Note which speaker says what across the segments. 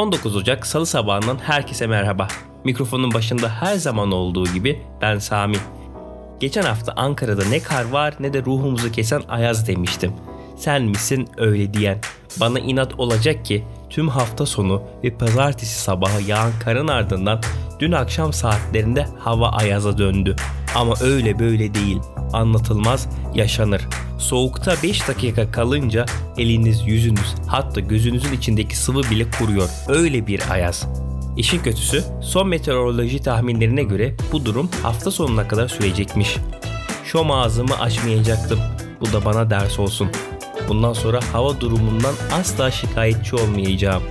Speaker 1: 19 Ocak Salı sabahından herkese merhaba. Mikrofonun başında her zaman olduğu gibi ben Sami. Geçen hafta Ankara'da ne kar var ne de ruhumuzu kesen ayaz demiştim. Sen misin öyle diyen? Bana inat olacak ki tüm hafta sonu ve pazartesi sabahı yağan karın ardından dün akşam saatlerinde hava ayaza döndü. Ama öyle böyle değil. Anlatılmaz, yaşanır. Soğukta 5 dakika kalınca eliniz, yüzünüz, hatta gözünüzün içindeki sıvı bile kuruyor. Öyle bir ayaz. İşin kötüsü son meteoroloji tahminlerine göre bu durum hafta sonuna kadar sürecekmiş. Şom ağzımı açmayacaktım. Bu da bana ders olsun. Bundan sonra hava durumundan asla şikayetçi olmayacağım.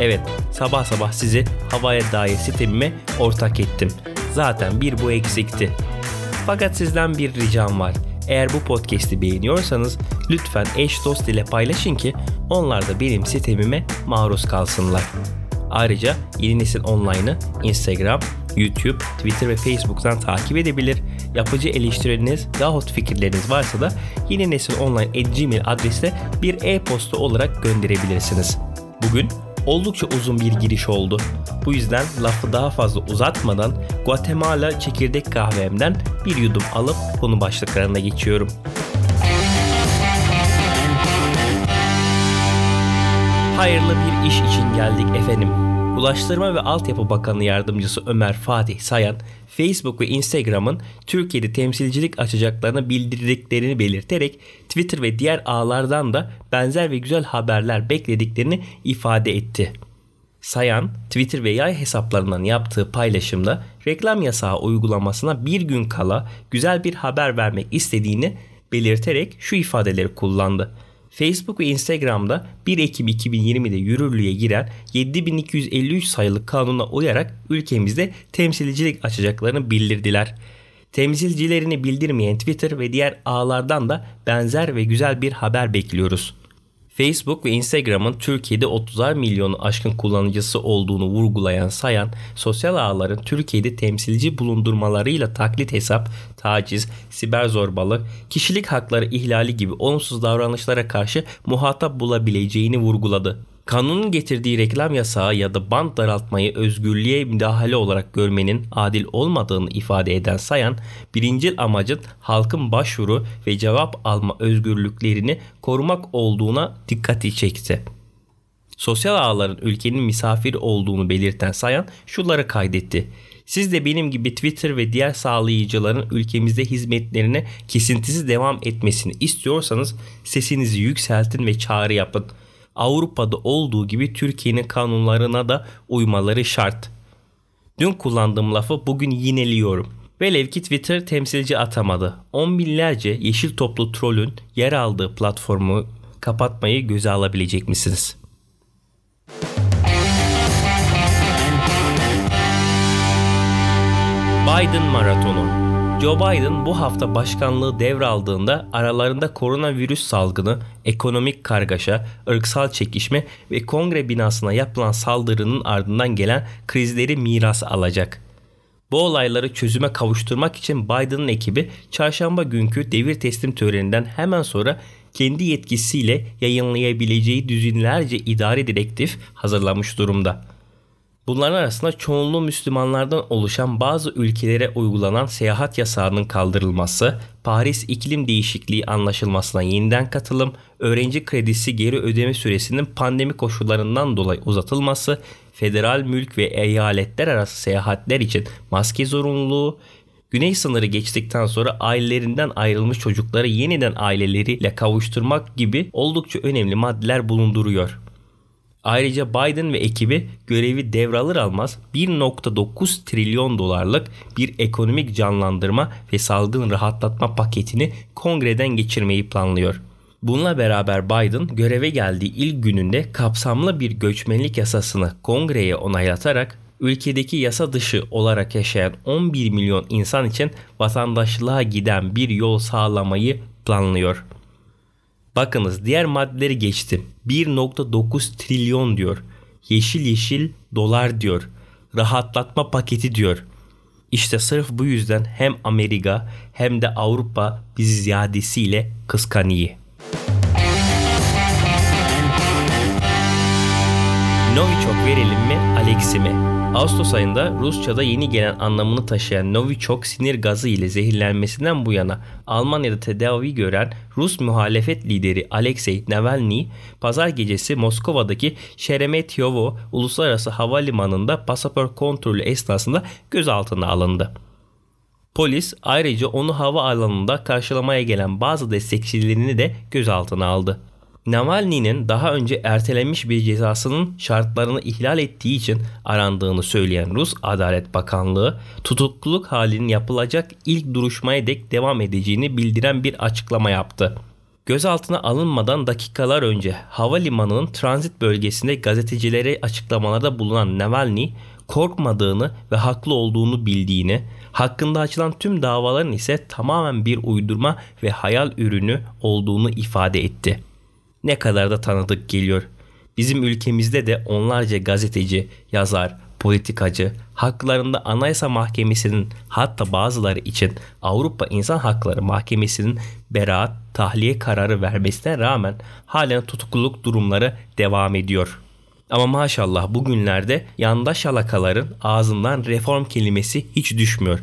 Speaker 1: Evet, sabah sabah sizi havaya dair sistemime ortak ettim. Zaten bir bu eksikti. Fakat sizden bir ricam var. Eğer bu podcast'i beğeniyorsanız lütfen eş dost ile paylaşın ki onlar da benim sistemime maruz kalsınlar. Ayrıca Yeni Nesil Online'ı Instagram, YouTube, Twitter ve Facebook'tan takip edebilir. Yapıcı eleştirileriniz yahut fikirleriniz varsa da Yeni Nesil Online gmail adresine bir e-posta olarak gönderebilirsiniz. Bugün oldukça uzun bir giriş oldu. Bu yüzden lafı daha fazla uzatmadan Guatemala çekirdek kahvemden bir yudum alıp konu başlıklarına geçiyorum. Hayırlı bir iş için geldik efendim. Ulaştırma ve Altyapı Bakanı Yardımcısı Ömer Fatih Sayan, Facebook ve Instagram'ın Türkiye'de temsilcilik açacaklarını bildirdiklerini belirterek Twitter ve diğer ağlardan da benzer ve güzel haberler beklediklerini ifade etti. Sayan, Twitter ve yay hesaplarından yaptığı paylaşımda reklam yasağı uygulamasına bir gün kala güzel bir haber vermek istediğini belirterek şu ifadeleri kullandı. Facebook ve Instagram'da 1 Ekim 2020'de yürürlüğe giren 7253 sayılı kanuna uyarak ülkemizde temsilcilik açacaklarını bildirdiler. Temsilcilerini bildirmeyen Twitter ve diğer ağlardan da benzer ve güzel bir haber bekliyoruz. Facebook ve Instagram'ın Türkiye'de 30'ar milyonu aşkın kullanıcısı olduğunu vurgulayan Sayan, sosyal ağların Türkiye'de temsilci bulundurmalarıyla taklit hesap, taciz, siber zorbalık, kişilik hakları ihlali gibi olumsuz davranışlara karşı muhatap bulabileceğini vurguladı. Kanunun getirdiği reklam yasağı ya da band daraltmayı özgürlüğe müdahale olarak görmenin adil olmadığını ifade eden Sayan, birincil amacın halkın başvuru ve cevap alma özgürlüklerini korumak olduğuna dikkati çekti. Sosyal ağların ülkenin misafir olduğunu belirten Sayan şunları kaydetti. Siz de benim gibi Twitter ve diğer sağlayıcıların ülkemizde hizmetlerine kesintisiz devam etmesini istiyorsanız sesinizi yükseltin ve çağrı yapın. Avrupa'da olduğu gibi Türkiye'nin kanunlarına da uymaları şart. Dün kullandığım lafı bugün yineliyorum. Velev ki Twitter temsilci atamadı. On binlerce yeşil toplu trollün yer aldığı platformu kapatmayı göze alabilecek misiniz? Biden Maratonu Joe Biden bu hafta başkanlığı devraldığında aralarında koronavirüs salgını, ekonomik kargaşa, ırksal çekişme ve kongre binasına yapılan saldırının ardından gelen krizleri miras alacak. Bu olayları çözüme kavuşturmak için Biden'ın ekibi çarşamba günkü devir teslim töreninden hemen sonra kendi yetkisiyle yayınlayabileceği düzinlerce idari direktif hazırlamış durumda. Bunların arasında çoğunluğu Müslümanlardan oluşan bazı ülkelere uygulanan seyahat yasağının kaldırılması, Paris İklim Değişikliği Anlaşılmasına yeniden katılım, öğrenci kredisi geri ödeme süresinin pandemi koşullarından dolayı uzatılması, federal mülk ve eyaletler arası seyahatler için maske zorunluluğu, Güney sınırı geçtikten sonra ailelerinden ayrılmış çocukları yeniden aileleriyle kavuşturmak gibi oldukça önemli maddeler bulunduruyor. Ayrıca Biden ve ekibi görevi devralır almaz 1.9 trilyon dolarlık bir ekonomik canlandırma ve salgın rahatlatma paketini kongreden geçirmeyi planlıyor. Bununla beraber Biden göreve geldiği ilk gününde kapsamlı bir göçmenlik yasasını kongreye onaylatarak ülkedeki yasa dışı olarak yaşayan 11 milyon insan için vatandaşlığa giden bir yol sağlamayı planlıyor. Bakınız diğer maddeleri geçtim. 1.9 trilyon diyor. Yeşil yeşil dolar diyor. Rahatlatma paketi diyor. İşte sırf bu yüzden hem Amerika hem de Avrupa bizi ziyadesiyle kıskanıyor. Novichok verelim mi, Alex'i mi? Ağustos ayında Rusça'da yeni gelen anlamını taşıyan Novichok sinir gazı ile zehirlenmesinden bu yana Almanya'da tedavi gören Rus muhalefet lideri Alexei Navalny, pazar gecesi Moskova'daki Sheremetyevo Uluslararası Havalimanı'nda pasaport kontrolü esnasında gözaltına alındı. Polis ayrıca onu hava alanında karşılamaya gelen bazı destekçilerini de gözaltına aldı. Navalny'nin daha önce ertelenmiş bir cezasının şartlarını ihlal ettiği için arandığını söyleyen Rus Adalet Bakanlığı, tutukluluk halinin yapılacak ilk duruşmaya dek devam edeceğini bildiren bir açıklama yaptı. Gözaltına alınmadan dakikalar önce havalimanının transit bölgesinde gazetecilere açıklamalarda bulunan Navalny, korkmadığını ve haklı olduğunu bildiğini, hakkında açılan tüm davaların ise tamamen bir uydurma ve hayal ürünü olduğunu ifade etti ne kadar da tanıdık geliyor. Bizim ülkemizde de onlarca gazeteci, yazar, politikacı, haklarında Anayasa Mahkemesi'nin hatta bazıları için Avrupa İnsan Hakları Mahkemesi'nin beraat, tahliye kararı vermesine rağmen halen tutukluluk durumları devam ediyor. Ama maşallah bugünlerde yandaş alakaların ağzından reform kelimesi hiç düşmüyor.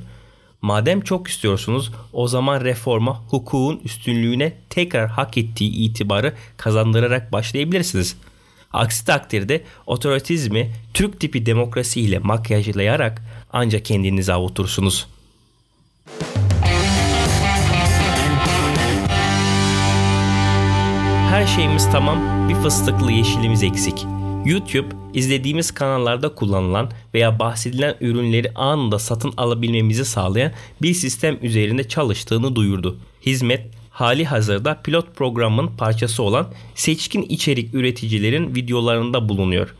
Speaker 1: Madem çok istiyorsunuz o zaman reforma hukukun üstünlüğüne tekrar hak ettiği itibarı kazandırarak başlayabilirsiniz. Aksi takdirde otoritizmi Türk tipi demokrasi ile makyajlayarak ancak kendinizi avutursunuz. Her şeyimiz tamam, bir fıstıklı yeşilimiz eksik. YouTube izlediğimiz kanallarda kullanılan veya bahsedilen ürünleri anında satın alabilmemizi sağlayan bir sistem üzerinde çalıştığını duyurdu. Hizmet hali hazırda pilot programın parçası olan seçkin içerik üreticilerin videolarında bulunuyor.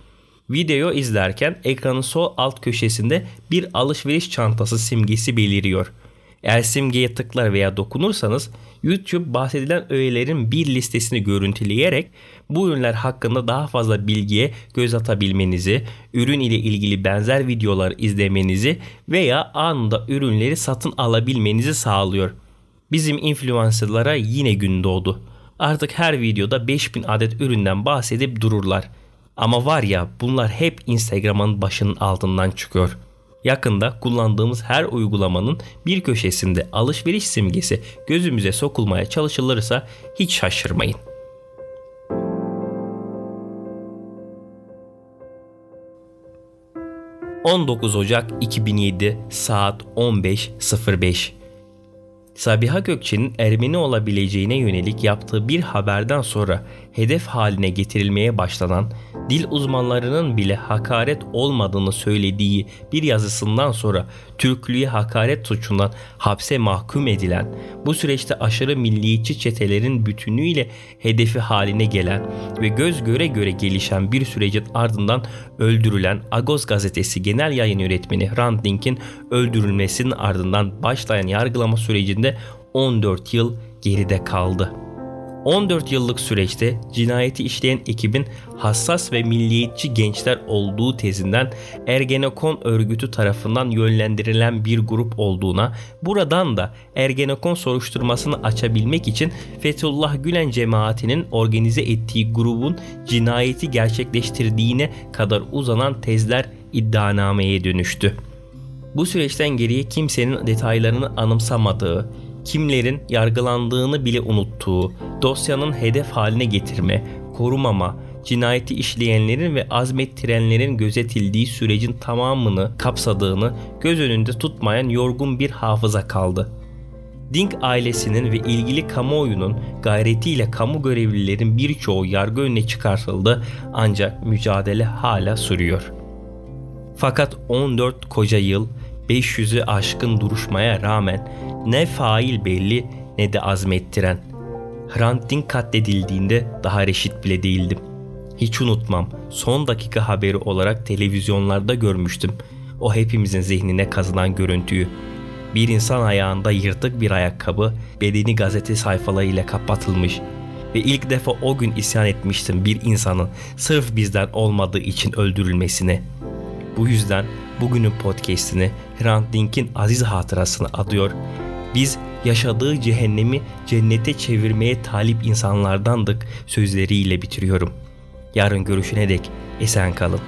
Speaker 1: Video izlerken ekranın sol alt köşesinde bir alışveriş çantası simgesi beliriyor. Eğer simgeye tıklar veya dokunursanız YouTube bahsedilen öğelerin bir listesini görüntüleyerek bu ürünler hakkında daha fazla bilgiye göz atabilmenizi, ürün ile ilgili benzer videolar izlemenizi veya anında ürünleri satın alabilmenizi sağlıyor. Bizim influencerlara yine gün doğdu. Artık her videoda 5000 adet üründen bahsedip dururlar. Ama var ya bunlar hep Instagram'ın başının altından çıkıyor. Yakında kullandığımız her uygulamanın bir köşesinde alışveriş simgesi gözümüze sokulmaya çalışılırsa hiç şaşırmayın. 19 Ocak 2007 saat 15.05 Sabiha Gökçe'nin Ermeni olabileceğine yönelik yaptığı bir haberden sonra hedef haline getirilmeye başlanan, dil uzmanlarının bile hakaret olmadığını söylediği bir yazısından sonra Türklüğe hakaret suçundan hapse mahkum edilen, bu süreçte aşırı milliyetçi çetelerin bütünüyle hedefi haline gelen ve göz göre göre gelişen bir sürecin ardından öldürülen Agos gazetesi genel yayın yönetmeni Hrant Dink'in öldürülmesinin ardından başlayan yargılama sürecinde 14 yıl geride kaldı. 14 yıllık süreçte cinayeti işleyen ekibin hassas ve milliyetçi gençler olduğu tezinden Ergenekon örgütü tarafından yönlendirilen bir grup olduğuna, buradan da Ergenekon soruşturmasını açabilmek için Fethullah Gülen cemaatinin organize ettiği grubun cinayeti gerçekleştirdiğine kadar uzanan tezler iddianameye dönüştü. Bu süreçten geriye kimsenin detaylarını anımsamadığı, kimlerin yargılandığını bile unuttuğu, dosyanın hedef haline getirme, korumama, cinayeti işleyenlerin ve azmettirenlerin gözetildiği sürecin tamamını kapsadığını göz önünde tutmayan yorgun bir hafıza kaldı. Dink ailesinin ve ilgili kamuoyunun gayretiyle kamu görevlilerin birçoğu yargı önüne çıkartıldı ancak mücadele hala sürüyor. Fakat 14 koca yıl 500'ü aşkın duruşmaya rağmen ne fail belli ne de azmettiren. Hrant Dink katledildiğinde daha reşit bile değildim. Hiç unutmam son dakika haberi olarak televizyonlarda görmüştüm. O hepimizin zihnine kazınan görüntüyü. Bir insan ayağında yırtık bir ayakkabı, bedeni gazete sayfalarıyla kapatılmış ve ilk defa o gün isyan etmiştim bir insanın sırf bizden olmadığı için öldürülmesine. Bu yüzden bugünün podcast'ini Hrant Dink'in aziz hatırasını adıyor. Biz yaşadığı cehennemi cennete çevirmeye talip insanlardandık sözleriyle bitiriyorum. Yarın görüşene dek Esen kalın.